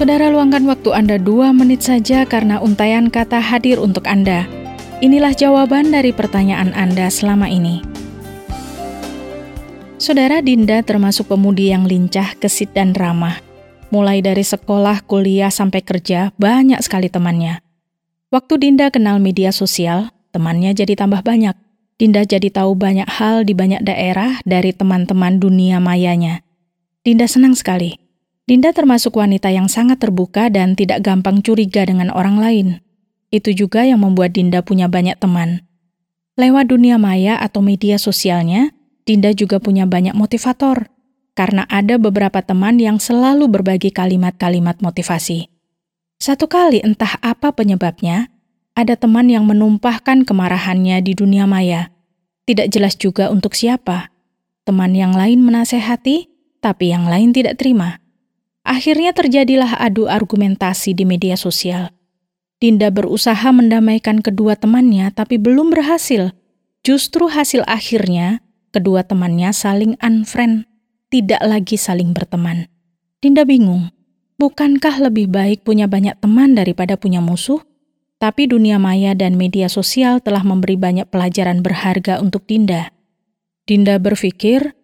Saudara luangkan waktu Anda dua menit saja karena untayan kata hadir untuk Anda. Inilah jawaban dari pertanyaan Anda selama ini. Saudara Dinda termasuk pemudi yang lincah, gesit, dan ramah. Mulai dari sekolah, kuliah, sampai kerja, banyak sekali temannya. Waktu Dinda kenal media sosial, temannya jadi tambah banyak. Dinda jadi tahu banyak hal di banyak daerah dari teman-teman dunia mayanya. Dinda senang sekali Dinda termasuk wanita yang sangat terbuka dan tidak gampang curiga dengan orang lain. Itu juga yang membuat Dinda punya banyak teman. Lewat dunia maya atau media sosialnya, Dinda juga punya banyak motivator, karena ada beberapa teman yang selalu berbagi kalimat-kalimat motivasi. Satu kali entah apa penyebabnya, ada teman yang menumpahkan kemarahannya di dunia maya. Tidak jelas juga untuk siapa. Teman yang lain menasehati, tapi yang lain tidak terima. Akhirnya terjadilah adu argumentasi di media sosial. Dinda berusaha mendamaikan kedua temannya tapi belum berhasil. Justru hasil akhirnya, kedua temannya saling unfriend, tidak lagi saling berteman. Dinda bingung, bukankah lebih baik punya banyak teman daripada punya musuh? Tapi dunia maya dan media sosial telah memberi banyak pelajaran berharga untuk Dinda. Dinda berpikir,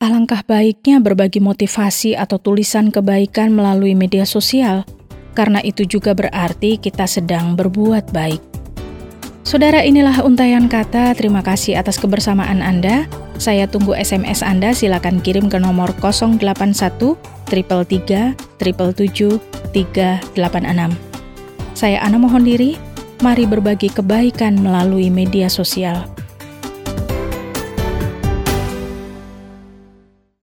Alangkah baiknya berbagi motivasi atau tulisan kebaikan melalui media sosial, karena itu juga berarti kita sedang berbuat baik. Saudara, inilah untayan kata. Terima kasih atas kebersamaan Anda. Saya tunggu SMS Anda. Silakan kirim ke nomor 081 333 386. Saya Ana mohon diri. Mari berbagi kebaikan melalui media sosial.